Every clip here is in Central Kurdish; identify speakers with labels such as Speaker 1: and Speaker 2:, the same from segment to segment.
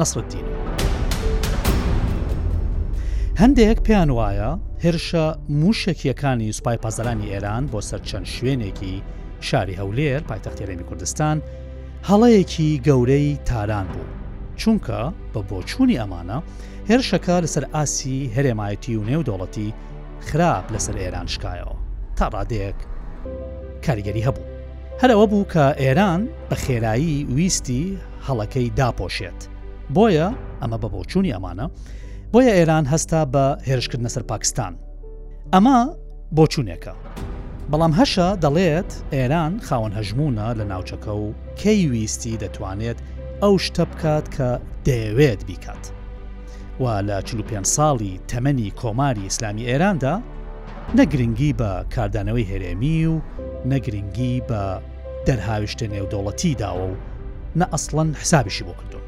Speaker 1: نەسرەدین و هەندێک پێیان وایە هێرشە مووشەکییەکانی سوپای پاسدارانی ئێران بۆ سەر چەند شوێنێکی شاری هەولێر پایتەختی هەرێمی کوردستان هەڵەیەکی گەورەی تاران بوو چونکە بە بۆچوونی ئەمانە هێرشەکە لەسەر ئاسی هەرێمایەتی و نێودەوڵەتی خراپ لەسەر ئێران شکایەوە تا ڕادەیەک کاریگەری هەبوو. هەر ئەوە بوو کە ئێران بە خێرایی ویستی هەڵەکەی داپۆشێت. بۆیە، ئەمە بە بۆچوونی ئەمانە، بۆیە ئێران هەستا بە هێرشکردنە سەر پاکستان. ئەمە بۆچوونێکە. بەڵام هەشە دەڵێت ئێران خاوەن هەژموونە لە ناوچەکە و کەی ویستی دەتوانێت ئەو شتە بکات کە دەیەوێت بیکات. و لە چل و پێنج ساڵی تەمەنی کۆماری ئیسلامی ئێراندا نە گرنگی بە کاردانەوەی هەرێمی و نە گرنگی بە دەرهاویشتە نێودەوڵەتی داوە و نە ئەسڵەن حسابیشی بۆ کردوون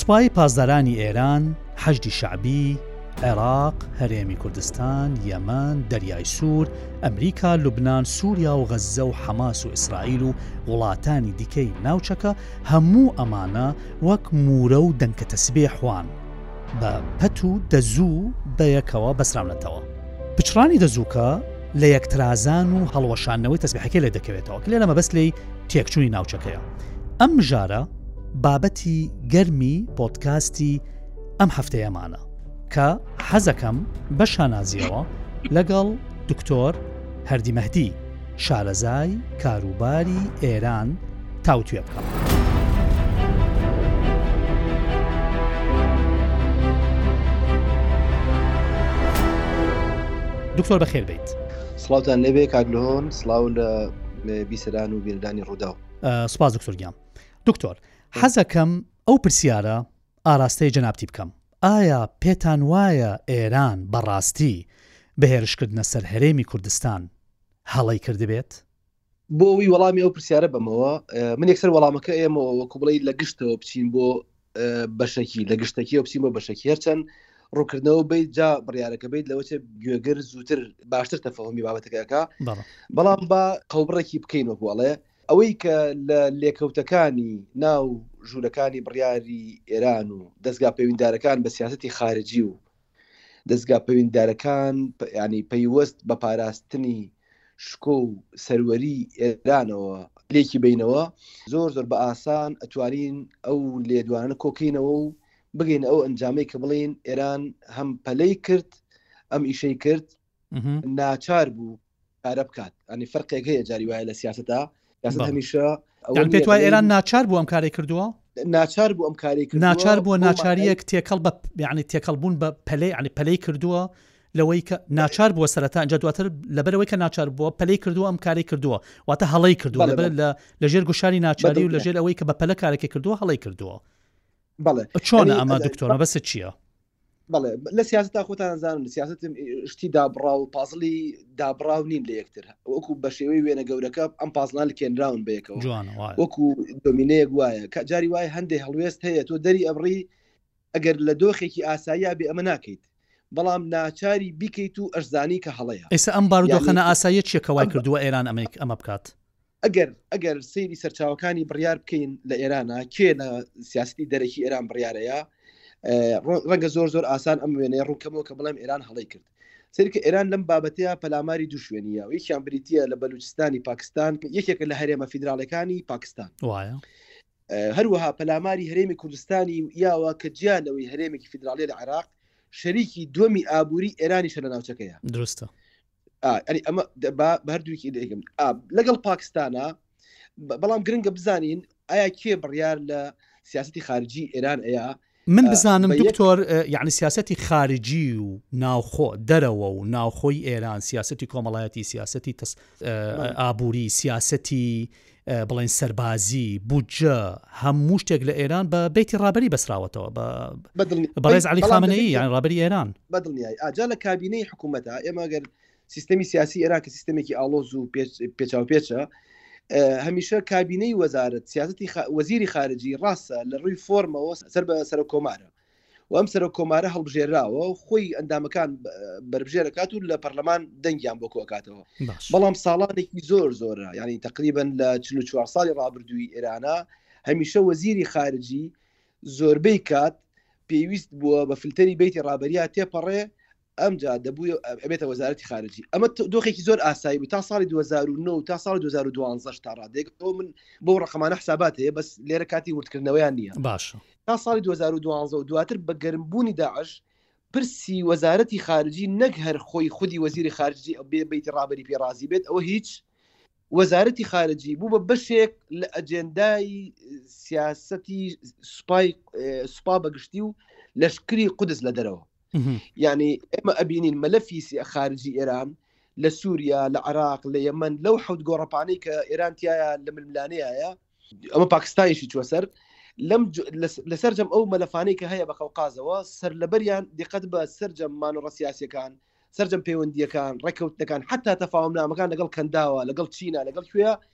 Speaker 1: سوپایی پاسدارانی ئێران حەشدی شعبی عێراق هەرێمی کوردستان یەمەن دەریای سوور ئەمریکا لوبناان سووریا و غەززە و حەماس و ئیسرائیل و وڵاتانی دیکەی ناوچەکە هەموو ئەمانە وەک موورە و دەنکە تەسبێح وان، بە پەت و دەزوو بەیەکەوە بەستراونەتەوە. پچڕانی دەزووکە لە یەکترازان و هەڵوەشاندنەوەی تەسبێحەکەی لێ دەکەوێتەوە، کە لێرە مەبەست لێی تێکچوونی ناوچەکەیە. ئەم مژارە بابەتی گەرمی پۆدکاستی ئەم هەفتەیەمانە، کە حەزەکەم بە شانازییەوە لەگەڵ دکتۆر هەردی مەهدی، شارەزای کاروباری ئێران تاوتوێ بکەم. دکتۆر بەخێر بێیت.
Speaker 2: سڵاوتان لێبێ کاک لۆن سڵاو لە بیسەران و بیردانی ڕووداو.
Speaker 1: سپاس دکتۆر گیان. دکتۆر حەزەکەم ئەو پرسیارە ئاراستەی جەنابتی بکەم. ئایا پێتان وایە ئێران بەڕاستی بە هێرشکردنە سەر هەرێمی کوردستان هەڵەی کردبێت؟
Speaker 2: بۆ ئەوەی وەڵامی ئەو پرسیارە بەمەوە من یەکسەر وەڵامەکە ئێمەوە وەکو بڵێ لە گشتەوە بچین بۆ بەشەکی لە گشتەکیەوە بچین بۆ بەشەکی هەرچەند ڕووکردنەوە بیت جا بڕارەکە بیت لەوەچێ گوێگر زووتر باشتر تەفەهمی بابەتەکەکە بەڵام بە قەوبڕێکی بکەینەوە بۆڵێ ئەوەی کە لە لێکەوتەکانی ناو ژوورەکانی بڕیاری ئێران و دەستگا پەیوەنددارەکان بە سیاستی خارجی و دەزگا پەویندارەکان یانی پەیوەست بە پاراستنی شکۆ و سەروەری ئێرانەوە لێکی بەینەوە زۆر زۆر بە ئاسان ئەتوانین ئەو لێدوانە کۆکەینەوە و بگەینە ئەو ئەنجامەی کە بڵین ئێران هەم پەلەی کرد ئەم ئیشەی کرد ناچار بوو کارە بکات ئەنی فەرقێک هەیە جاری وایە لە سیاستدا هەمیشە
Speaker 1: پێت وای ئێران ناچار بوو ئەم کاری کردووە
Speaker 2: ناچار بوو ئەم کاری
Speaker 1: ناچار بووە ناچاریەک تێکەڵ بە یعنی تێکەڵ بوون بە پەلەی عنی پەلەی کردووە لەوەی کە ناچار بووە سەرەتا ئەجا دواتر لەبەرەوەی کە ناچار بووە پەلەی کردووە ئەم کاری کردووە واتە هەڵی کردووە لەبەر لە لەژێر گوشاری ناچاری و لەژێر ئەوەی کە بە پەلە کارەکە کردووە هەڵی کردووە بەڵێ چۆن ئەمە دکتۆرە بەس چییە؟
Speaker 2: بەڵێ لە سیاست تا خۆتان زانن سیاست شتی دابڕا و پازڵی دابراو نین لە یەکتر وەکو بە شێوەی وێنە گەورەکە ئەم پازلان کێنراون بە یەکەوە وەکو دۆمینەیەک وایە کە جاری وای هەندێک هەڵوێست هەیە تۆ دەری ئەبڕی ئەگەر لە دۆخێکی ئاساییا بێ ئەمە ناکەیت بەڵام ناچاری بیکەیت و ئەشزانی کە هەڵەیە
Speaker 1: ئێستا ئەم بارودۆخەنە ئاساییە چیە کەوای کردووە ئێران ئەمریک ئەمە بکات
Speaker 2: ئەگەر ئەگەر سەیری سەرچاوەکانی بڕیار بکەین لە ئێرانە کێ لە سیاستی دەرەکی ئێران بڕیارەیە ڕەنگە زۆر زۆر ئاسان ئەم وێنەیە ڕوونکەمەوە کە بڵێم ئێران هەڵی کرد سەرکە ئێران لەم بابەتەیە پەلاماری دوشوێنیە و یەکیان بریتە لە بەلوچستانی پاکستان یەکێکە لە هەرێمە فیدراڵەکانی پاکستان
Speaker 1: وایە
Speaker 2: هەروەها پەلاماری هەرێمی کوردستانی یاوە کە جیا لەوەی هەرێمێکی فیدراالی لە عێراق شەریکی دومی ئابووری ئێرانیشە لە ناوچەکەیە
Speaker 1: درستە ئەری
Speaker 2: ئەمە با بە هەردووکی دەیگم لەگەڵ پاکستانە بەڵام گرنگە بزانین ئایا کێ بڕیار لە سیاستی خارجی ئێران ئەیە
Speaker 1: من بزانم دکتۆر یعنی سیاستی خارجی و ناوخۆ دەرەوە و ناوخۆی ئێران سیاستی کۆمەڵایەتی سیاستی ئابووری سیاستی بڵێن سەربازی بودجە هەموو شتێک لە ئێران بە بیتی ڕابری بەسراوەتەوە بە بەڕێز علی خامنەی یان ڕابری ئێران
Speaker 2: بەدڵنیای ئاجا لە کابینەی حکوومەتە ئێمەگەر سیستەمی سیاسی ئێران کە سیستمێکی ئاڵۆز و پێچاو پێچە هەمیشە کابینەی وەزارت سیاستتی وەزیری خارجی ڕاستە لە ڕووی فۆرمەوە سەر بە سەر کۆمارە و ئەم سەرۆک کۆمارە هەڵبژێراوە و خۆی ئەندامەکان بەربژێر دەکات و لە پەرلەمان دەنگیان بۆ کۆکاتەوە بەڵام ساڵانێکی زۆر زۆرە ینی تقریبن لە چوار ساڵی ڕابردووی ئێرانە هەمیشە وەزیری خارجی زۆربەی کات پێویست بووە بە فلتەری بیتی ڕابەریا تێپەڕێ ئەمجا دەبوو ئەبێتە وەزارەتی خارجی ئەمە دۆخێکی زۆر ئاسایی بوو تا ساڵی 2009 و تا ساڵی 2012 تا ڕادێک ئەو من بۆ ڕقەمانە حسابات هەیە بەس لێرە کاتی وردکردنەوەیان نییە
Speaker 1: باش
Speaker 2: تا ساڵی 2012 و دواتر بە گەرمبوونی داعش پرسی وەزارەتی خارجی نەک هەر خۆی خودی وەزیری خارجی ئەو بێ بیتی ڕابری پێڕازی بێت ئەوە هیچ وەزارەتی خارجی بوو بە بەشێک لە ئەجێندای سیاستی سوپای سوپا بەگشتی و لەشکری قودس لە دەرەوە یعنی ئێمە ئەبینین مەلەفی خارجی ئێران لە سووریا لە عراق لە یەمەند لەو حوت گۆڕپانەی کە ئێرانتیایە لە ململانەیە ئەمە پاکستانیشی چوە سەر لەم لەسەر جەم ئەو مەلەفانەی کە هەیە بە قەوقازەوە سەر لەبەریان دیقەت بە سرجەم مانۆڕە سیاسەکان سرجەم پەیوەندیەکان ڕێککەوتەکان حتا تەفاوم نامەکان لەگەڵ کەنداوە لەگەڵ چینا لەگەڵ کوێە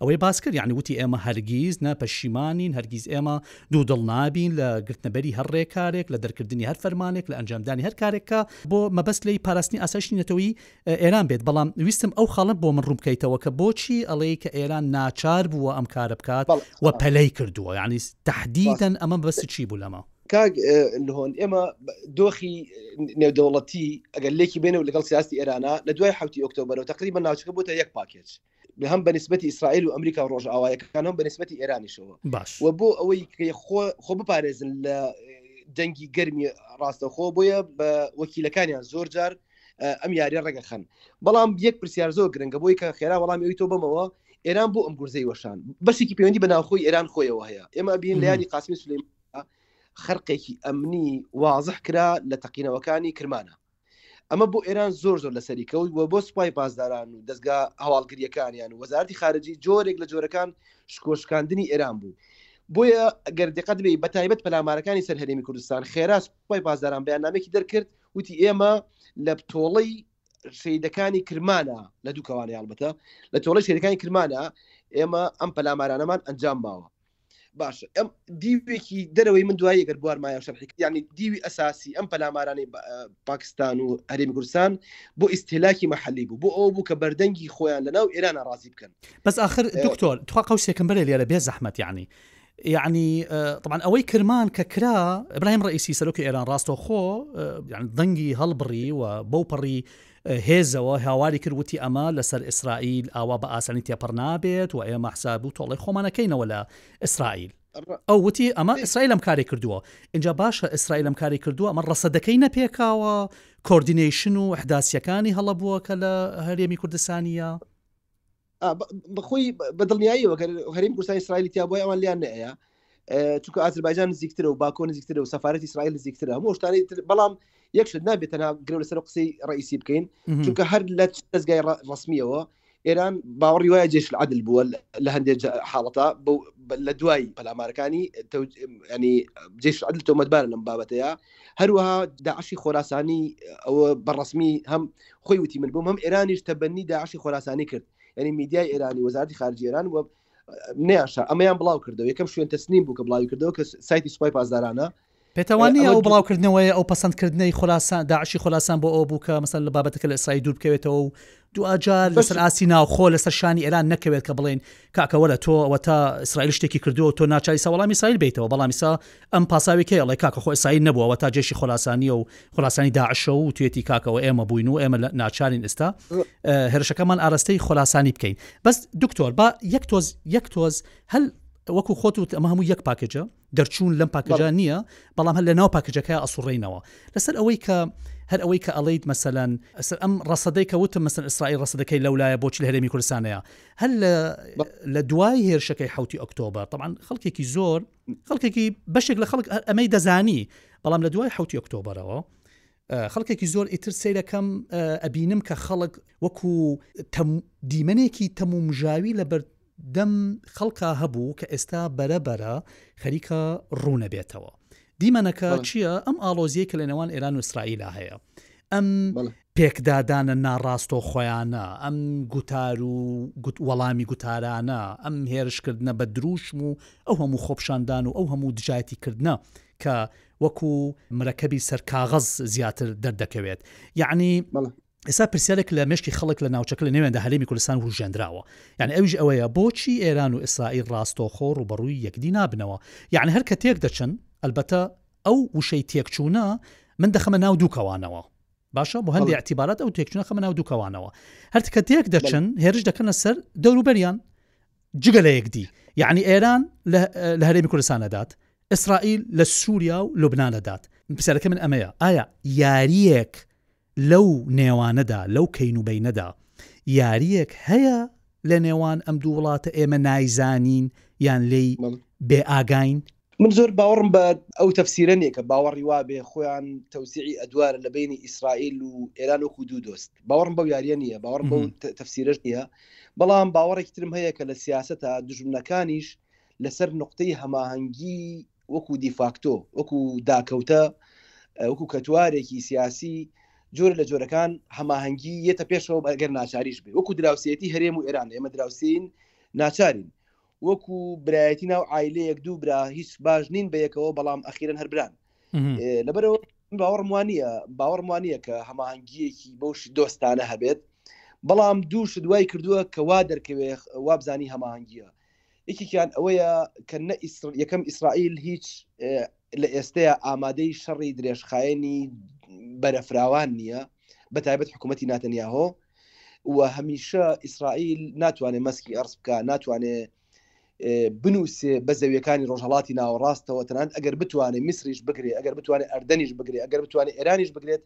Speaker 1: ئەوەی باسکرد یانی وتی ئێمە هەرگیز نە پەشیمانین هەرگیز ئێمە دوو دڵ نابین لە گرتنەبەری هەر ڕێکارێک لە دەرکردنی هەر فەرمانێک لە ئەنجامدانی هەر کارێکە بۆ مەبەست لی پاراستنی ئاسایشی نەتەوەی ئێران بێت بەڵام ویستم ئەو خاڵم بۆ من ڕووبکەیتەوە کە بۆچی ئەڵەی کە ئێران ناچار بووە ئەم کارە بکات و پەلەی کردووە یعنی تهدیدەن ئەمە بەس چی بوو لەمە
Speaker 2: کاک لهۆن ئێمە دۆخی نێودەوڵەتی ئەگەر لێکی بێنەوە لەگەڵ سیاستی ئێرانە لە دوای حوتی ئۆکتۆبرەوە تقریبا ناوچەکە بۆتە یەک پاکێت هەم بە نسبەتی ئیسرائیل و ئەمریکا و ڕۆژئاوایەکان هەم بە نسبەتی ئێرانیشەوە
Speaker 1: باش
Speaker 2: و بۆ ئەوەی خۆ خۆ بپارێزن لە دەنگی گەرمی ڕاستەخۆ بۆیە بە وەکیلەکانیان زۆر جار ئەم یاریە ڕێگە خەن بەڵام یەک پرسیار زۆر گرنگە بۆی کە خێرا وەڵام ئەوی تۆ بمەوە ئێران بۆ ئەم گورزەی وەشان بەشێکی پەیوەندی بە ناوخۆی ئێران خۆیەوە هەیە ئێمە بین لە یاری قاسمی سلیم خەرقێکی ئەمنی وازح کرا لە تەقینەوەکانی کرمانە ئەمە بۆ ئێران زۆر زۆر لەسەری کەوت و بۆ سوپای پاسداران و دەزگا هەواڵگرییەکانیان و وەزارەتی خارجی جۆرێک لە جۆرەکان شکۆ شکاندنی ئێران بوو بۆیە گەر دقەت بێ بە تایبەت پەلامارەکانی سەر هەرێمی کوردستان خێرا سوپای پاسداران بەیاننامێکی دەرکرد وتی ئێمە لە بتۆڵەی شەیدەکانی کرمانە لە دوو کەوانە یاڵبەتە لە تۆڵی شەیدەکانی کرمانە ئێمە ئەم پەلامارانەمان ئەنجام باوە باشە ئەم دیوێکی دەرەوەی من دوای گەر بوارمایە شەرحیک یعنی دیوی ئەساسی ئەم پەلامارانی پاکستان و هەرێمی کوردستان بۆ ئیسهلاکی محلی بوو بۆ ئەو بوو کە بەردەنگی خۆیان لەناو ئێران ڕازی بکەن
Speaker 1: بەس آخر دکتۆر تخوا قوسێکم بەرە لێرە بێ زەحمەت یعنی یعنی طبعاان ئەوەی کرمان کە کرا برایم ڕئیسی سەرۆکی ئێران ڕاستەوخۆ دەنگی هەڵبڕی و بەو پەڕی هێزەوە هاواری کرد وتی ئەمە لەسەر ئیسرائیل ئاوا بە ئاسانی تێپەڕ نابێت و ئێمە حساب و تۆڵەی خۆمانەکەینەوە لە ئیسرائیل ئەو وتی ئەمە ئیسرائیل ئەم کاری کردووە اینجا باشە ئیسرائیل ئەم کاری کردووە ئەمە ڕەسەدەکەی نەپێکاوە کۆردینەیشن و حداسیەکانی هەڵە بووە کە لە هەرێمی کوردستانیە
Speaker 2: بەخۆی بە دڵنیایی وەگەر هەریم کوردستان ئیسرائیل تیا بۆی ئەوان لیان نەیە چونکە ئازربایجان زیکتر و باکۆن زیکتر و سەفاەت ئیسرائیل زیکتر هەموو شتانی بەڵام یەکشت نابێت تەنها گرە لەسەر قسەی ڕئیسی بکەین چونکە هەر لە دەستگای ڕسمیەوە ئێران باوەڕی وایە جێش عادل بووە لە هەندێک حاڵەتا لە دوای پەلامارەکانی ینی جێش عادل تۆمەتبارە لەم بابەتەیە هەروەها داعشی خۆراسانی ئەوە بەڕسمی هەم خۆی وتی من بووم هەم ئێرانیش تەبەنی داعشی خۆراسانی کرد یعنی میدیای ئێرانی وەزارەتی خارجی ئێران و نیاشا ئەمەیان بڵاو کردەوە یەکەم شوێن تەسنیم بوو کە بڵاوی کردەوە کە سایتی سوپای پاسدارانە
Speaker 1: پێتاوان نییە ئەو بڵاوکردنەوەیە ئەو پەسەندکردنەی خۆراسان داعشی خۆراسان بۆ ئەوە بوو کە مەسەن لە بابەتەکە لە ئیسرائیل دوور بکەوێتەوە و دوئاجار لەسەر ئاستی ناوخۆ لەسەر شانی ئێران نەکەوێت کە بڵێن کاکە وەرە تۆ ئەوەتا ئیسرائیل شتێکی کردووە و تۆ ناچاری سا وەڵامی ئیسرائیل بەیتەوە بەڵام ئیسا ئەم پاساوی کێ ئەڵێ کاکە خۆ ئیسرائیل نەبوو ئەوەتا جەیشی خۆراسانییە و خۆراسانی داعشە و وتوێتی کاکە ئەوە ئێمە بووین و ئێمە لە ناچارین ئێستا هێرشەکەمان ئاراستەی خۆراسانی بکەین بەس دکتۆر با یەک تۆز یەک تۆز هەل وەکو خۆت وت ئەمە هەموو یەک پاکێجە دەرچوون لەم پاکەجا نییە بەڵام هەر لە ناو پاکەجەکە ئەسوڕێنەوە لەسەر ئەوەی کە هەر ئەوەی کە ئەڵیت مەسەلەن ئەسەر ئەم ڕەسەدەی کە وتم مەسەر ئیسرائیل ڕەسەدەکەی لەولایە بۆچ لە هەرێمی کوردستانەیە هەر لە دوای هێرشەکەی حوتی ئۆکتۆبر طبعاان خەڵکێکی زۆر خەڵکێکی بەشێک لە خەڵک ئەمەی دەزانی بەڵام لە دوای حوتی ئۆکتۆبرەوە خەڵکێکی زۆر ئیتر سەیرەکەم ئەبینم کە خەڵک وەکو دیمەنێکی تەمومژاوی لە بەر دەم خەڵکا هەبوو کە ئێستا بەرەبەرە خەریکە ڕوونەبێتەوە دیمەنەکە چییە ئەم ئاڵۆزیە کە لە نێوان ئێران و ئیسرائیلا هەیە ئەم پێکدادانە ناڕاستۆ خۆیانە ئەم گوتار و وەڵامی گوتارانە ئەم هێرشکردنە بە دروشم و ئەو هەموو خۆپشاندان و ئەو هەموو دژایەتی کردنە کە وەکو مرەکەبی سەر کاغەز زیاتر دەردەکەوێت یەعنی بەڵێ. ئێستا پرسیارێک لە مێشکی خەڵک لە ناوچەکە لە نێویاندا هەرێمی کوردستان وروژێندراوە یەعنی ئەویش ئەوەیە بۆچی ئێران و ئیسرائیل ڕاستەوخۆ ڕووبەڕووی یەکدی نابنەوە یەعنی هەر کە تێک دەچن ئەلبەتە ئەو وشەی تێکچوونە من دەخەمە ناو دوو کەوانەوە باشە بۆ هەندێ بەڵێ. ئەعتیبارات ئەو تێکچوونە خەمە ناو دوو کەوانەوە هەر کە تێک بەڵێ. دەچن هێرش دەکەنە سەر دەوروبەریان جگە لە یەکدی یەعنی ئێران لە لە هەرێمی کوردستان نەدات ئیسرائیل لە سوریا و لوبنان ئەدات. پرسیارەکەی من ئەمەیە ئایا یاریەک لەو نێوانەدا لەو کەین و بەینەدا یاریەک هەیە لە نێوان ئەم دوو وڵاتە ئێمە نایزانین یان لێی بێ ئاگاین؟
Speaker 2: من زۆر باوەڕم بە ئەو تەفسیرە نیە کە باوەڕی وابێ خۆیان تەوزیعی ئەدوارە لە بەینی ئیسرائیل و ئێران وەکو دوو دۆست باوەڕم بەو یاریە نیە باوەڕم بەو تەفسیرەش نیە بەڵام باوەڕێکی ترم هەیە کە لە سیاسەتا دوژمنەکانیش لەسەر نوقتەی هەماهەنگی وەکو دیفاکتۆ، وەکو داکەوتە، وەکو کەتوارێکی سیاسی جۆر لە جۆرەکان هەماهەنگی یەتە پێشەوە بەگەر ناچاریش بێ وەکو دراوسێتی هەرێم و ئێران ئێمە دراوسین ناچارین وەکو برایەتی ناو ئایلەیەک دوو برا هیچ باش نین بە یەکەوە بەڵام ئەخیرن هەر بران لەبەرەوە باوەڕموانە باوەڕموانە کە هەماهنگگیەکی بەوش دۆستانە هەبێت بەڵام دوو شت دوای کردووە کە وا دەرکەوێ وابزانی هەماهنگگیە یەکێکیان ئەوەیە کە نە ئیسر یەکەم ئیسرائیل هیچ لە ئێستەیە ئامادەی شەڕی درێژخایەنی بەرەفراوان نییە بە تایبەت حکوومەتتی ناتەنیاهۆ و هەمیشە ئیسرائیل ناتوانێت مەسکی ئەرز بکە ناتوانێت بنووسێ بە زەویەکانی ڕۆژهڵاتی ناوەڕاستەوە تەنان ئەگەر بتوانێت میسریش بگرێ ئەگەر بتوانێت ئەردەنیش بگرێ ئەگەر بتوانێت ئێرانیش بگرێت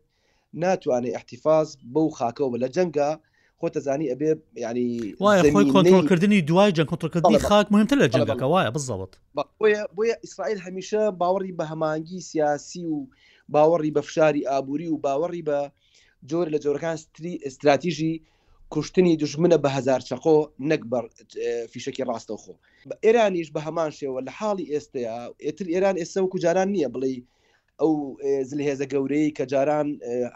Speaker 2: ناتوانێ ئیحتیفاز بەو خاکەوە بە لە جەنگا خۆتە زانی ئەبێ یعنی وایە
Speaker 1: خۆی کۆنترۆلکردنی دوای جەنگ کۆنترۆلکردنی خاک مهمتر لە جەنگەکە وایە بزەوت
Speaker 2: بۆیە ئیسرائیل هەمیشە باوەڕی بە هەمانگی سیاسی و باوەڕی بە فشاری ئابووری و باوەڕی بە جۆر لە جۆرەکان ستری استراتیژی کوشتنی دژمنە بە هزار چەقۆ نەک بە فیشکی ڕاستەوخۆ ئێرانیش بە هەمان شێوە لە حاڵی ئێستەیە ئێتر ئێران ئێستا و کوجاران نییە بڵێ ئەو زلهێزە گەورەی کە جاران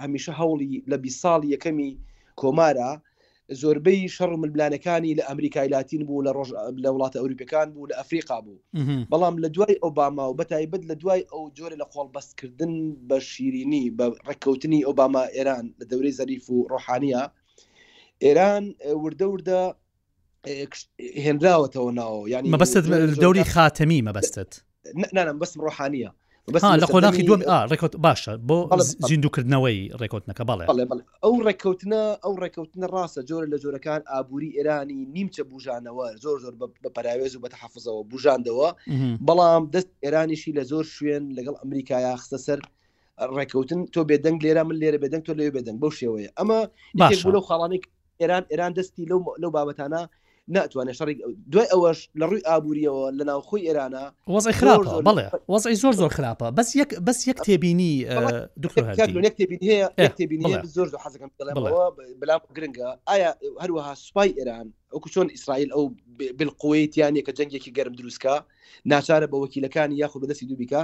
Speaker 2: هەمیشە هەوڵی لە بیست ساڵی یەکەمی کۆمارە زۆربەی شەڕ و ململانەکانی لە ئەمریکای لاتین بوو لە ڕۆژ لە وڵاتە ئەوروپەکان بوو لە ئەفریقا بوو بەڵام لە دوای ئۆباما و بەتایبەت لە دوای ئەو جۆرە لە قۆڵبەستکردن بە شیرینی بە ڕێککەوتنی ئۆباما ئێران لە دەورەی زەریف و ڕۆحانە ئێران وردە وردە هێنراوەتەوە ناوە ینی
Speaker 1: مەبەستت دەوری خاتەمی مەبەستت
Speaker 2: نانم بەسم ڕۆحانیە
Speaker 1: لە قۆناخی دوم ڕێکوت باشە بۆ زیندوکردنەوەی ڕێکوتنەکە بەڵێ
Speaker 2: ئەو ڕێککەوتنە ئەو ڕێککەوتنە ڕاستە جۆرە لە جۆرەکان ئابووری ئێرانی نیمچە بژانەوە زۆر زۆر بە پراوێز و بەتەحافزەوە بژاندەوە بەڵام دەست ئێرانیشی لە زۆر شوێن لەگەڵ ئەمریکا یاخستە سەر ڕێککەوتن تۆ بێدەنگ لێرە من لێرە بێدەنگ تۆ لێ بێدەنگ بەو شێوەیە ئەمە لەو خاڵانێک ئێران ئێران دەستی لەو لەو بابەتانە ناتوانێت شەڕی دوای ئەوەش لە ڕووی ئابوووریەوە لە ناوخۆی ئێرانە
Speaker 1: وەزی خراپە بڵێ وەزی زۆر زۆر خراپە بەس یەک بەس یەک تێبینی
Speaker 2: تێبینی زۆر زۆر حەزەکەم بەلا گرنگە ئایا هەروەها سوپای ئێران ئەوکو چۆن ئیسرائیل ئەو بالقوەیتیانە کە جەنگێکی گەرم دروستکە ناچارە بە وەکیلەکانی یاخو بەدەستی دووبیکە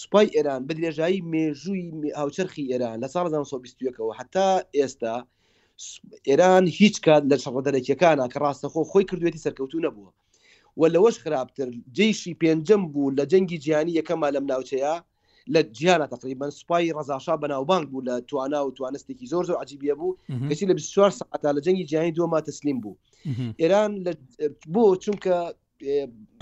Speaker 2: سوپای ئێران بە درێژایی مێژووی هاوچەرخی ئێران لە ساڵ 1920ەوە حتا ئێستا ئێران هیچ کات لە شەڕە دەرەکیەکانە کە ڕاستەخۆ خۆی کردوێتی سەرکەوتوو نەبووە و لەوەش خراپتر جێشی پێنجەم بوو لە جەنگی جیانی یەکەما لەم ناوچەیە لە جیانە تقریبان سوپای ڕزاشا بەناوبانگ بوو لە توانا و توانستێکی زۆر زۆر عجیبە بوو کەچی لە 24 ساعتا لە جەنگی جیانی دووەما تەسلیم بوو ئێران بۆ چونکە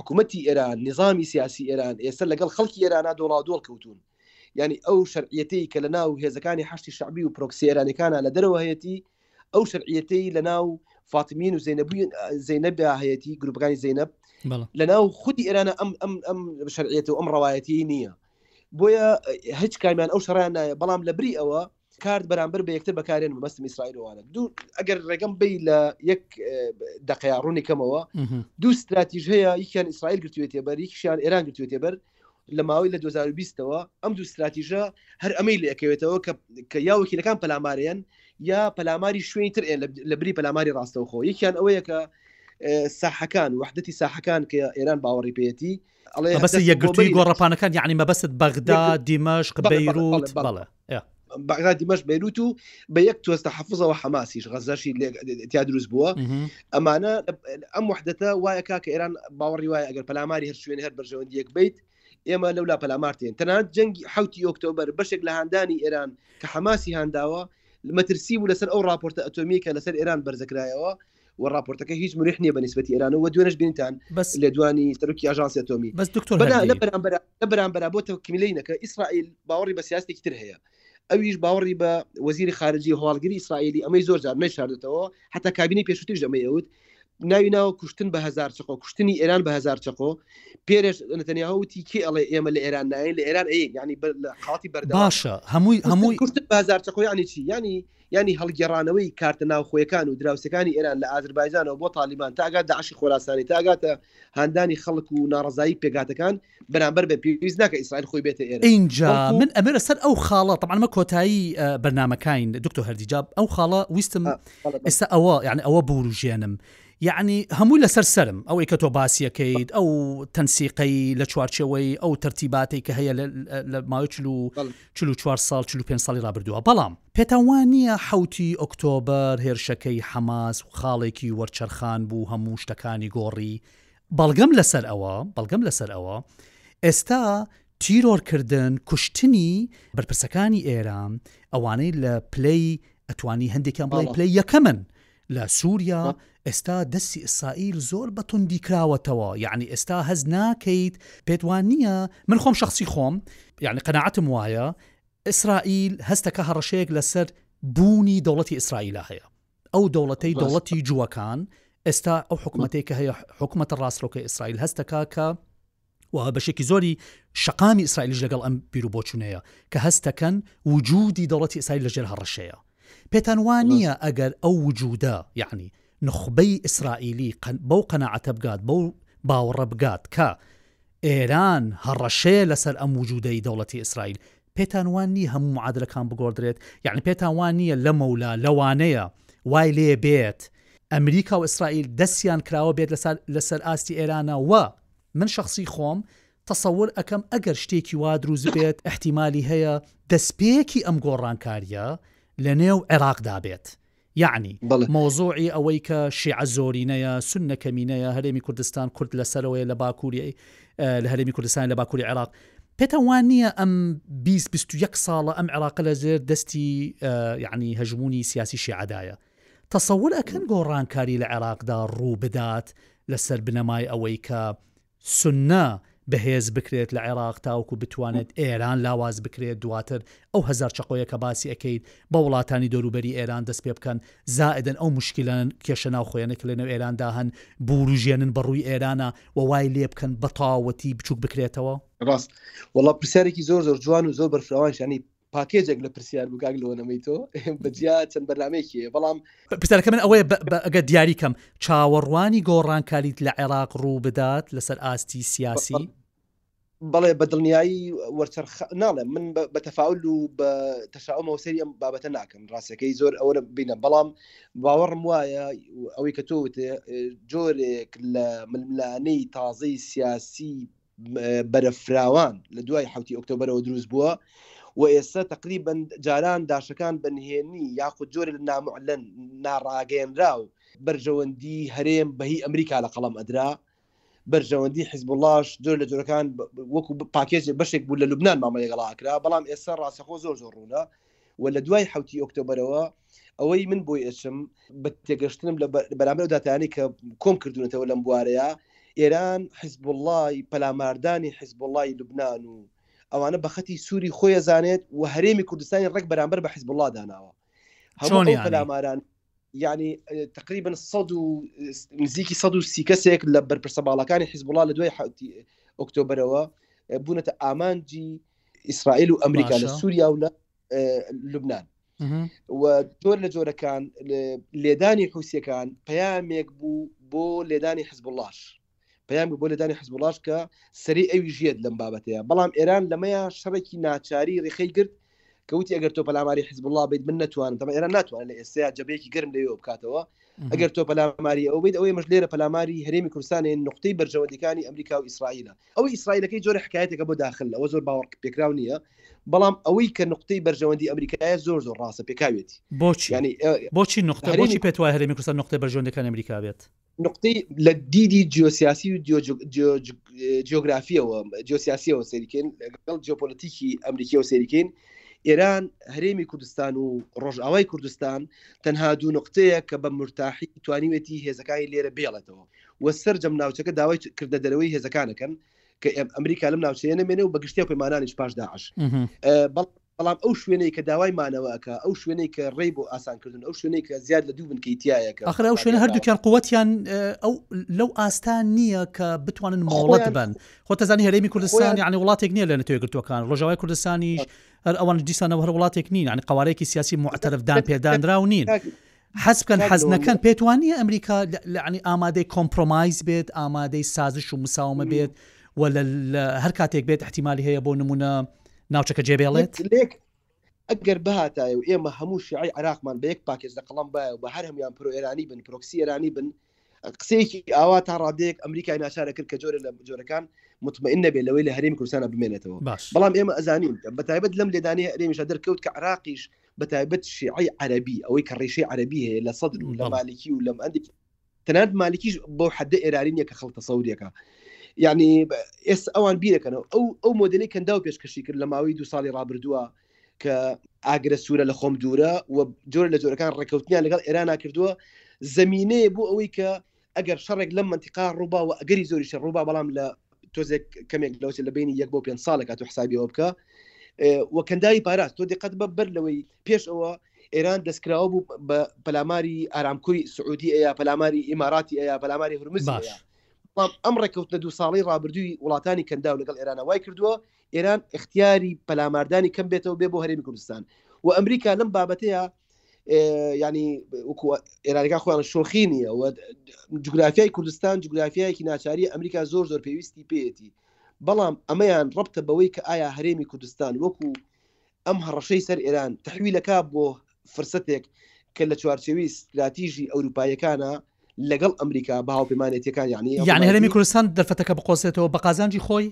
Speaker 2: حکوومەتی ئێران نیزامی سیاسی ئێران ئێستا لەگەڵ خەڵکی ئێرانا دۆڵاودۆڵ کەوتوون یانی ئەو شەرعیەتەی کە لە ناو هێزەکانی حەشتی شەعبی و پرۆکسی ئێرانەکانە لە دەرەوە هەیەتی ئەو شەرعیەتەی لە ناو فاتمین و زینەبووین زینەبدا هەیەتی گروپەکانی زینەب لە ناو خودی ئێرانە ئەم ئەم ئەم شەرعیەت و ئەم ڕواەتی نییە بۆیە هیچ کامیان ئەو شەڕیان نایە بەڵام لە بری ئەوە کارت بەرامبەر بە یەکتر بەکارێنم مەبەستم ئیسرائیل و وانە دوو ئەگەر ڕێگەم بی لە یەک دەقەیە ڕوونی کەمەوە دوو ستراتیژ هەیە یکیان ئیسرائیل گرتوێتێ بەر یکیان ئێران گرتوێتێ بەر لە ماوەی لە 2020ەوە ئەم دوو ستراتیژە هەر ئەمەی لەکەوێتەوە کە کە یا وەکیلەکان پەلامارێن یا پەلاماری شوێنی تر لە بری پەلاماری ڕاستەوخۆ یکیان ئەوەیە کە ساحەکان وحدەتی ساحەکان کە ئێران باوەڕی پێەتی
Speaker 1: مەبەست یەکگرتووی گۆڕەپانەکان یعنی مەبەست بەغدا دیمەشق بەیروت بەڵێ
Speaker 2: بەغدا دیمەش بەیروت و بە یەک تۆستە حەفزەوە حەماسیش غەزەشی لێتیا دروست بووە ئەمانە ئەم وحدەتە وایە کا کە ئێران باوەڕی وایە ئەگەر پەلاماری هەر شوێن هەر بەرژەوەندی یەک بیت ئێمە لەولا پەلامارتێن تەنات جەنگی حوتی ئۆکتۆبر بەشێک لە هاندانی ئێران کە حەماسی هانداوە مەترسی بوو لەسەر ئەو راپۆرتە ئەتۆمی کە لەسەر ئێران بەرزەکرایەوە وە ڕاپۆرتەکە هیچ مریح نیە بەنیسبەتی ئێران وە دوێنێش بینتان
Speaker 1: بەس
Speaker 2: لێدوانی سەرۆکی ئاژانسی ئەتۆمی
Speaker 1: بەس دکتۆر بەنا هەردی
Speaker 2: لە بەرامبەر لە بەرامبەرا بۆ تەکمیلینەکە ئیسرائیل باوەڕی بە سیاستێکی تر هەیە ئەویش باوەڕی بە وەزیری خارجی هەواڵگری ئیسرائیلی ئەمەی زۆر جار نەشاردێتەوە حتا کابینی پێشوتیش ئەمەی ئەوت ناوی ناوە کوشتن بە هزار چقۆ کوشتنی ئێران بە هزار چقۆ پێرش نەتەنیاهوتی کی ئەڵێ ئێمە لە ئێران نایە لە ئێران ئەین ینی بەر لە حاڵی بەردە
Speaker 1: باشە هەمووی هەمووی
Speaker 2: کوشت بە هزار چقۆ ینی چی ینی یانی هەڵگێڕانەوەی کارتە ناوخۆیەکان و دراوسێکانی ئێران لە ئازربایجانەوە بۆ تاڵیبان تا ئەگات داعشی خۆراسانی تا ئەگاتە هاندانی خەڵک و ناڕەزایی پێکهاتەکان بەرامبەر بە پێویست ناکە ئیسرائیل خۆی بێتە ئێرە
Speaker 1: ئینجا بەڵکو من ئەمێرە سەر ئەو خاڵە تەبعەن ئەمە کۆتایی بەرنامەکاین دکتۆر هەردی جا ئەو خاڵە ویستم آه، بەڵێ بەڵێ ئێستا ئەوە یعنی ئەوە بوروژێنم یعنی هەمووی لەسەر سەرم ئەوەی کە تۆ بەڵێ باسیەکەیت ئەو تەنسیقەی لە چوارچەوەی ئەو تەرتیباتی کە هەیە لە لە ماوەی چل و بەڵێ چل و چوار ساڵ چل و پێنج ساڵی رابردووە بەڵام پێتان وا نییە حەوتی ئۆکتۆبەر هێرشەکەی حەماس خاڵێکی وەرچەرخان بوو هەموو شتەکانی گۆڕی؟ بەڵگەم لەسەر ئەوە، بەڵگەم لەسەر ئەوە ئێستا تیرۆرکردن، کوشتنی بەرپرسەکانی ئێران، ئەوانەی لە پلەی ئەتوانی هەندێکیان بڵێی پلەی یەکەمن لە سووریا، ئێستا دەستی ئیسرائیل زۆر بە توندی کراوەتەوە، یەعنی ئێستا هەست ناکەیت، پێت وا نییە، من خۆم شەخسی خۆم یەعنی قەناعەتم وایە ئیسرائیل هەستەکە هەڕەشەیەک لەسەر بوونی دەوڵەتی ئیسرائیلا هەیە ئەو دەوڵەتەی دەوڵەتی جووەکان ئێستا ئەو حکوومەتێک کە هەیە حکوومەتە ڕاستڕۆکە ئیسرائیل هەستەکە کە وە بەشێکی زۆری شقامی ئیسرائیلیش لەگەڵ ئەم بیر و بۆچونەیە کە هەستەکەن وجودی دەوڵەتی ئیسرائیل لەژێر هەڕەشەیە پێتان وا نییە ئەگەر ئەو وجودە یعنی نخبەی ئیسرائیلی بەو قەنەعەتە بگات بەو باوەڕە بگات کە ئێران هەڕەشەیە لەسەر ئەم وجودەی دەوڵەتی ئیسرائیل. پێتان وا نییە هەموو معادلەکان بگۆڕدرێت؟ یەعنی پێتان وا نییە لەمەولا، لەوانەیە وای لێ بێت ئەمریکا و ئیسرائیل دەستیان کراوە بێت لەسەر ئاستی ئێرانە و من شەخسی خۆم تەسەور ئەکەم ئەگەر شتێکی وا دروست بێت ئیحتیمالی هەیە دەستپێکی ئەم گۆڕانکارییە لەنێو عێراقدا بێت یەعنی مەوزوعی ئەوەی کە شیعە زۆرینەیە، سوننە کەمینەیە، هەرێمی کوردستان کورد لە سەرەوەیە لە باکووری لە هەرێمی کوردستان لە باکووری عێراق، پێتان وا نییە ئەم بیست، بیست و یەک ساڵە ئەم عێراقە لە ژێر دەستی یەعنی هەژموونی سیاسی شیعەدایە، تەسەور ئەکەن گۆڕانکاری لە عێراقدا ڕوو بدات لەسەر بنەمای ئەوەی کە سوننە بەهێز بکرێت لە عێراق تاوەکو بتوانێت ئێران لاواز بکرێت دواتر ئەو هەزار چەقۆیە کە باسی ئەکەیت بە وڵاتانی دەوروبەری ئێران دەست پێ بکەن زائدەن ئەو موشکیلانە کێشە ناوخۆیانەی کە لەنێو ئێراندا هەن بوروژێنن بە ڕووی ئێرانە و وای لێ بکەن بەتەواوەتی بچوک بکرێتەوە.
Speaker 2: ڕاست وەڵا پرسیارێکی زۆر زۆر جوان و زۆر بەرفراوان شانی پاکێجێک لە پرسیار بوو کاک لۆ نەمەی تۆ بەجیا چەند بەرنمەیەکی هەیە بەڵام
Speaker 1: پرسیارەکە من ئەوەیە بەگە دیاری کەم چاوەڕوانی گۆڕانکاریت لە عێراق ڕوو بدات لەسەر ئاستی سیاسی
Speaker 2: بەڵێ بە دڵنیایی وەرچەرخ ناڵێ من بە تەفاول و بە تەشاومەوە سەری ئەم بابەتە ناکەم ڕاستەکەی زۆر ئەوە بینە بەڵام باوەڕم وایە ئەوەی کە تۆ وتێ جۆرێک لە ململانەی تازەی سیاسی بەرەفراوان لە دوای حوتی ئۆکتۆبرەوە دروست بووە و ئێستا تقریبن جاران داشەکان بەنهێنی یاخود جۆر لە نامعلەن ناڕاگەێنرا و بەرژەوەندی هەرێم بەهی ئەمریکا لە قەڵم ئەدرا بەرژەوەندی حیزبڵاش جۆر لە جۆرەکان وەکو پاکێزێ بەشێک بوو لە لوبناان مامەڵێگەڵاکرا بەڵام ئێستا ڕاستەخۆ زۆر زۆر ڕوونە وە لە دوای حەوتی ئۆکتۆبەرەوە ئەوەی من بۆی ئەچم بە تێگەشتنم لە بەرامبەر و داتانەی کە کۆم کردوونەتەوە لەم بوارەیە ئێران حزب اللهی پەلاماردانی حزب اللهی لوبناان و ئەوانە بە خەتی سووری خۆی زانێت و هەرێمی کوردستانی ڕێک بەرامبەر بە حزب اللە داناوە هەموو پەلاماران یعنی تقریبن سەد و نزیکی سەد و سی کەسێک لە بەرپرسە باڵەکانی حیزبڵا لە دوای حوتی ئۆکتۆبرەوە بوونەتە ئامانجی ئیسرائیل و ئەمریکا لە سووریا و لە لوبناان و جۆر لە جۆرەکان لێدانی حوسەکان پەیامێک بوو بۆ لێدانی حزبڵاش پەیامگە بۆ لێدانی حزبوڵاش کە سەرەی ئەویش یەت لەم بابەتەیە بەڵام ئێران لەمەیە شەڕێکی ناچاری ڕێخەی گرت کەوتی ئەگەر تۆ پەلاماری حزبوڵا بیت من نتوانم تەمە ئێران ناتوانێت لە ئێستا جەبەیەکی گەرم لەوێ بکاتەوە ئەگەر تۆ پەلاماری ئەو بیت ئەوەی مەش لێرە پەلاماری هەرێمی کوردستانی نقطەی بەرژەوەندەکانی ئەمریکا و ئیسرائیلە ئەو ئیسرائیلەکەی جۆرە حکایەتەکە بۆ داخل ئەوە زۆر باوەڕ پێکراو نییە بەڵام ئەوەی کە نقطەی بەرژەوەندی ئەمریکایە زۆر زۆر ڕاستە پێکاوێتی
Speaker 1: بۆچی ینی بۆچی نقطە بۆچی پێت وای هەرێمی کوردستان نقطەی بەرژەوەندەکان ئەمریکا بێت
Speaker 2: نقطەی لە دیدی جیۆسیاسی و جیۆگرافیەوە جیۆسیاسیەوە سەریکەین لەگەڵ جیۆپۆلتیکی ئەمریکیەوە سەریکەین ئێران هەرێمی کوردستان و ڕۆژئاوای کوردستان تەنها دوو نقطەیە کە بە مرتاحی توانیوێتی هێزەکانی لێرە بێڵێتەوە و سرجەم ناوچەکە داوای کردە دەرەوەی هێزەکانەکەن کە ئەمریکا لەم ناوچەیە نمێنێ و بەگشتی پەیمانانیش پاش داعش بەڵ بەڵام ئەو شوێنەی کە داوای مانەوە ئەکا، ئەو شوێنەی کە ڕێی بۆ ئاسان کردوون، ئەو شوێنەی کە زیاد لە دوو بنکەی
Speaker 1: تیایە کە ئاخر ئەو شوێنە هەردووکیان قوتابیان داوە. قوتیان ئەو لەو ئاستا نییە کە بتوانن مۆڵەت خۆیان بەن. خۆت ئەزانی هەرێمی کوردستان خۆیان یانی وڵاتێک نییە لە نەتەوە یەکگرتووەکان، ڕۆژاوای کوردستانیش هەر ئەوانیش دیسانەوە هەر وڵاتێک نین، یانی قەوارەیەکی سیاسی موعتەرف دانپێدانراو نین. کاک حەز بکەن حەز نەکەن پێت وان نییە ئەمریکا لەعنی ئامادەی کۆمپرۆمایز بێت ئامادەی سازش و مساومە بێت و لە هەر کاتێک بێت احتیممالی هەیە بۆ نمونە ناوچەکە جێبێڵێت لێک
Speaker 2: ئەگەر بهاتایە و ئێمە هەموو شعی عراقمان بە یەک پاکێز لە قەڵم بایە و بە هەر هەمیان پرۆێرانی بن پرۆکسی ئێرانی بن قسەیەکی ئاوا تا ڕادەیەک ئەمریکای ناچارە کرد کە جۆرە لە جۆرەکان مطمئن نەبێت لەوەی لە هەرێمی کوردستانە بمێنێتەوە بەڵام ئێمە ئەزانین بە تایبەت لەم لێدانی هەرێمیشە دەرکەوت کە عراقیش بە تایبەت شیعی عەربی ئەوەی کە ڕیشەی عەربی هەیە لە سەدر و لە مالکی و لەم ئەندی تەنات مالکیش بۆ حدە ئێراری نیە کە خەڵتە سەوریەکە یعنی ئێس ئەوان بیرەکەنەوە ئەو ئەو مۆدلی کەنداو پێشکەشی کرد لە ماوەی دو ساڵی ڕابردووە کە ئاگرە سوورە لە خۆم دوورە و جۆر لە جۆرەکان ڕێککەوتنیان لەگەڵ ئێرانا کردووە زمینەیە بۆ ئەوەی کە ئەگەر شەڕێک لەم منتیقا ڕووبا و ئەگەری زۆری شە ڕووبا بەڵام لە تۆزێک کەمێک لەوچ لە بینی یەک بۆ پێ ساڵێک کات و حسابیەوە بکە وەکەنداوی پاراست تۆ دقت بە بەر لەوەی پێش ئەوە ئێران دەستکراوە بوو بە پەلاماری ئارامکوی سعودی ئەیە پەلاماری ئیماراتی ئەیە پەلاماری هەرمز باش ئەم ڕێککەوتە دو ساڵی ڕابردووی وڵاتانی کەنداو لەگەڵ ئێرانە وای کردووە ئێران ئیختیاری پەلاماردانی کەم بێتەوە بێ بۆ هەرێمی کوردستان و ئەمریکا لەم بابەتەیە ینی ئێرانەکە خۆیان شۆخی نییە و جوگرافیای کوردستان جوگرافیایەکی ناچاری ئەمریکا زۆر زۆر پێویستی پێێتی بەڵام ئەمەیان ڕبتە بەوەی کە ئایا هەرێمی کوردستان وەکو ئەم هەڕەشەی سەر ئێران تەحویلەکا بۆ فرسەتێک کە لە چوارچێوی ستراتیژی ئەوروپاییەکانە لەگەڵ ئەمریکا بە هاوپەیمانێتییەکان
Speaker 1: یانی یانی هەرێمی کوردستان دەرفەتەکە بقۆزێتەوە بە قازانجی خۆی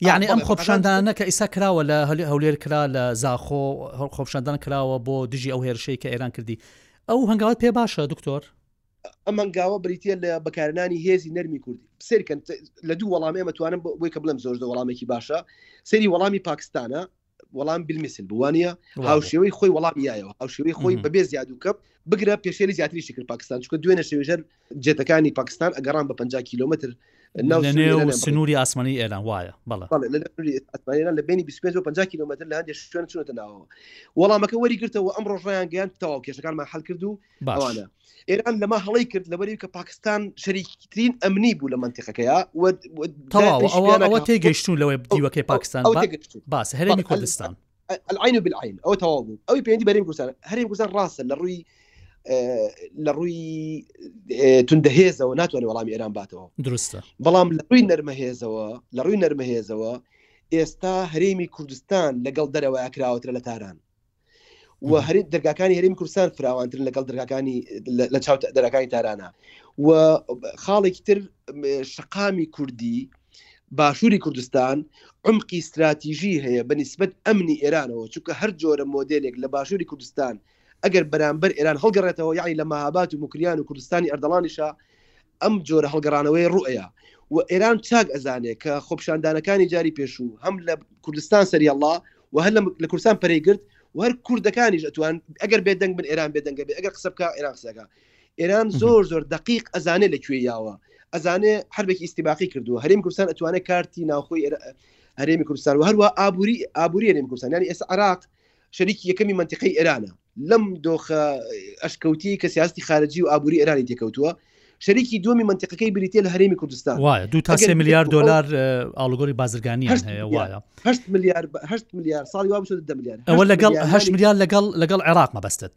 Speaker 1: یانی ئەم خۆپشاندانە کە ئیسا کراوە لە هەلی هەولێر کرا لە زاخۆ خۆپشاندان کراوە بۆ دژی ئەو هێرشەی کە ئێران کردی ئەو هەنگاوت پێ باشە دکتۆر
Speaker 2: ئەم هەنگاوە بریتە لە بەکارنانی هێزی نەرمی کوردی سرکەن لە دوو وەڵام ئێمە توانم بۆی کە بڵم زۆر زە وەڵامێکی باشە سری وەڵامی پاکستانە وەڵام بلمیسل بوانە هاوشێوەی خۆی وەڵام یایەوە هاوشێوەی خۆی بەبێ زیادوکەم بگرە پێشێلی زیاتریشی کرد پاکستان چکە دوێنە شێژەر جێتەکانی پاکستان ئەگەڕان بە 50 کیلومتر ناو
Speaker 1: سنووری ئاسمانی ئێران وایە
Speaker 2: بەڵێ لە بینی 25 کیلومتر لە هەندێک شوێن چونەتە ناوەوە وەڵامەکە وەریگرتەوە ئەم ڕۆژیان گەیان تەواو کێشەکانمان حل کرد و باش ئێران لەمە هەڵی کرد لەبەری کە پاکستان شەریکترین ئەمنی بوو لە منتیقەکەیە
Speaker 1: ئەوە تێگەشتون لەوەی دیوەکەی پاکستان باس هەرێمی کوردستان
Speaker 2: ئەلعین و بلعین ئەو تەواو بوو ئەوی پێندی بەریم کوردستان هەرێم کوردستان ڕاستە لە ڕووی لە ڕووی توندەهێزەوە ناتوانێت وەڵامی ئێران باتەوە
Speaker 1: درستە
Speaker 2: بەڵام لە ڕووی نەرمەهێزەوە لە ڕووی نەرمەهێزەوە ئێستا هەرێمی کوردستان لەگەڵ دەرەوەی کراوەترە لە تاران و هەری دەرگاکانی هەریم کوردستان فراوانترن لەگەڵ دەرگاکانی لە چاو دەرەکانی تارانە و خاڵێکی تر شقامی کوردی باشووری کوردستان عمقی استراتیژی هەیە بە نسبت ئەمنی ئێرانەوە چونکە هەر جۆرە مۆدلێک لە باشووری کوردستان ئەگەر بەرامبەر ئێران هەڵگەڕێتەوە یاعی لە مەهابات و مکریان و کوردستانی ئەردەڵانیشە ئەم جۆرە هەڵگەڕانەوەی ڕوئەیە و ئێران چاک ئەزانێ کە خۆپشاندانەکانی جاری پێشوو هەم لە کوردستان سەریەڵا و هەر لە کوردستان پەرەی گرت و هەر کوردەکانیش ئەتوان ئەگەر بێدەنگ بن ئێران بێدەنگە بێ ئەگەر قسە بکە ئێران قسەکە ئێران زۆر زۆر دقیق ئەزانێ لە کوێ یاوە ئەزانێ هەربێکی ئیسیباقی کردووە هەریم کوردستان ئەتوانێت کارتی ناوخۆی هەرێمی کوردستان و هەروە ئابووری ئابووری هەرێم کوردستان ینی ئێستا عراق شەریکی یەکەمی مەنتیقەی ئێرانە لەم دۆخە ئەشکەوتیی کە سیاستی خارجی و ئابووری ئێرانی تێکەوتووە، شەریکی دووەمی مەنتیقەکەی بریتییە لە هەرێمی کوردستان.
Speaker 1: وایە دوو تا سێ ملیار دۆلار ئاڵوگۆری بازرگانیان هەیە وایە
Speaker 2: هەشت ملیار هەشت ملیار ساڵی وا بچێت دە ملیار
Speaker 1: ئەوە لەگەڵ هەشت ملیار لەگەڵ لەگەڵ عێراق مەبەستت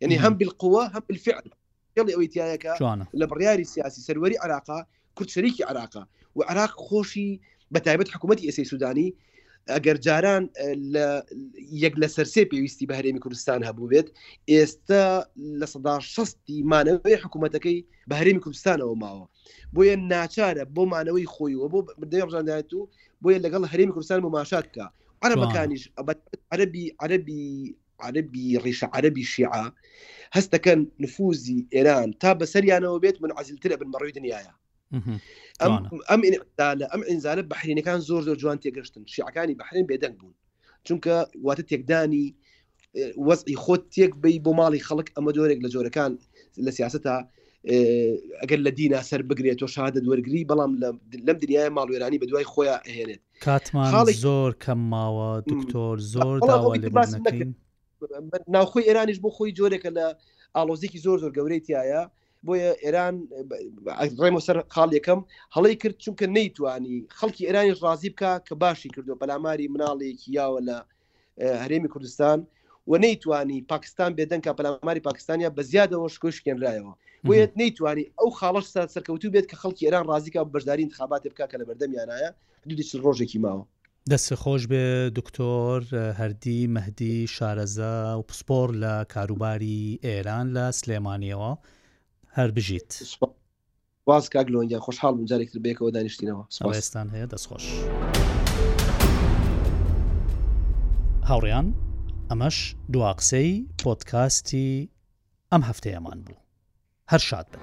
Speaker 2: یعنی هەم بالقوە هەم بالفعل پێڵی ئەوەی تایەکە لە بڕیاری سیاسی سەروەری عراقا کورد شەریکی عراقا و عراق خۆشی بە تایبەت حکوومەتتی ئێسی سوودانی ئەگەر جاران لە یەک لە سەرسێ پێویستی بە هەرێمی کوردستان هەبوو بێت ئێستا لە سەدا شستی مانەوەی حکوومەتەکەی بە هەرێمی کوردستانەوە ماوە بۆیە ناچارە بۆ مانەوەی خۆی و بۆ دەڕژاندایەت و بۆیە لەگەڵ هەرێمی کوردستان مماشات بکە عربەکانیش عربی عربی عەرەبی ڕیشە عەرەبی شیعە هەست دەکەن نفوزی ئێران تا بەسەریانەوە بێت من عزیلتر ئەبن بەڕووی دنیاە ئەم ئینعدالە ئەم ئینزالە بەحرینەکان زۆر زۆر جوان تێگەشتن شیعەکانی بەحرین بێدەنگ بوون چونکە واتە تێکدانی وەزعی خۆت تێک بی بۆ ماڵی خەڵک ئەمە جۆرێک لە جۆرەکان لە سیاستە ئەگەر لە دینا سەر بگرێت و شادە دوەرگری بەڵام لەم دنیای ماڵوێرانی بە دوای خۆیان ئەهێنێت
Speaker 1: کاتمان زۆر کەم ماوە دکتۆر زۆر داوا لێ بوردن نەکەین.
Speaker 2: ناوخۆی ئێرانیش بۆ خۆی جۆرێکە لە ئاڵۆزیکی زۆر زۆر گەورەی تایە بۆیە ئێران ڕێمە سەر خاڵ یەکەم هەڵی کرد چونکە نەیتوانی خەڵکی ئێرانی ڕازی بکە کە باشی کردو پەلاماری مناڵێکی یاوە لە هەرێمی کوردستان و نەیتوانی پاکستان بێدەن کە پەلاماری پاکستانیا بە زیادەوە شکۆی شکێنرایەوە بۆیە نەیتوانی ئەو خاڵش سەرکەوتوو بێت کە خەڵکی ئێران ڕازیکا بەشداری انتخاباتی بکە کە لە بەردەمیانایە حدودی چل ڕۆژێکی ماوە
Speaker 1: دەست خۆش بێ دکتۆر هەردی مەهدی شارەزا و پسپۆر لە کاروباری ئێران لە سلێمانیەوە هەر بژیت.
Speaker 2: سپاس کاک لۆن گیان خۆشحاڵ بووم جارێکی تر بەیەکەوە دانیشتینەوە
Speaker 1: سپاس. ڕێزتان هەیە دەستخۆش. هاوڕێیان ئەمەش دوا قسەی پۆدکاستی ئەم هەفتەیەمان بوو هەر شاد بن.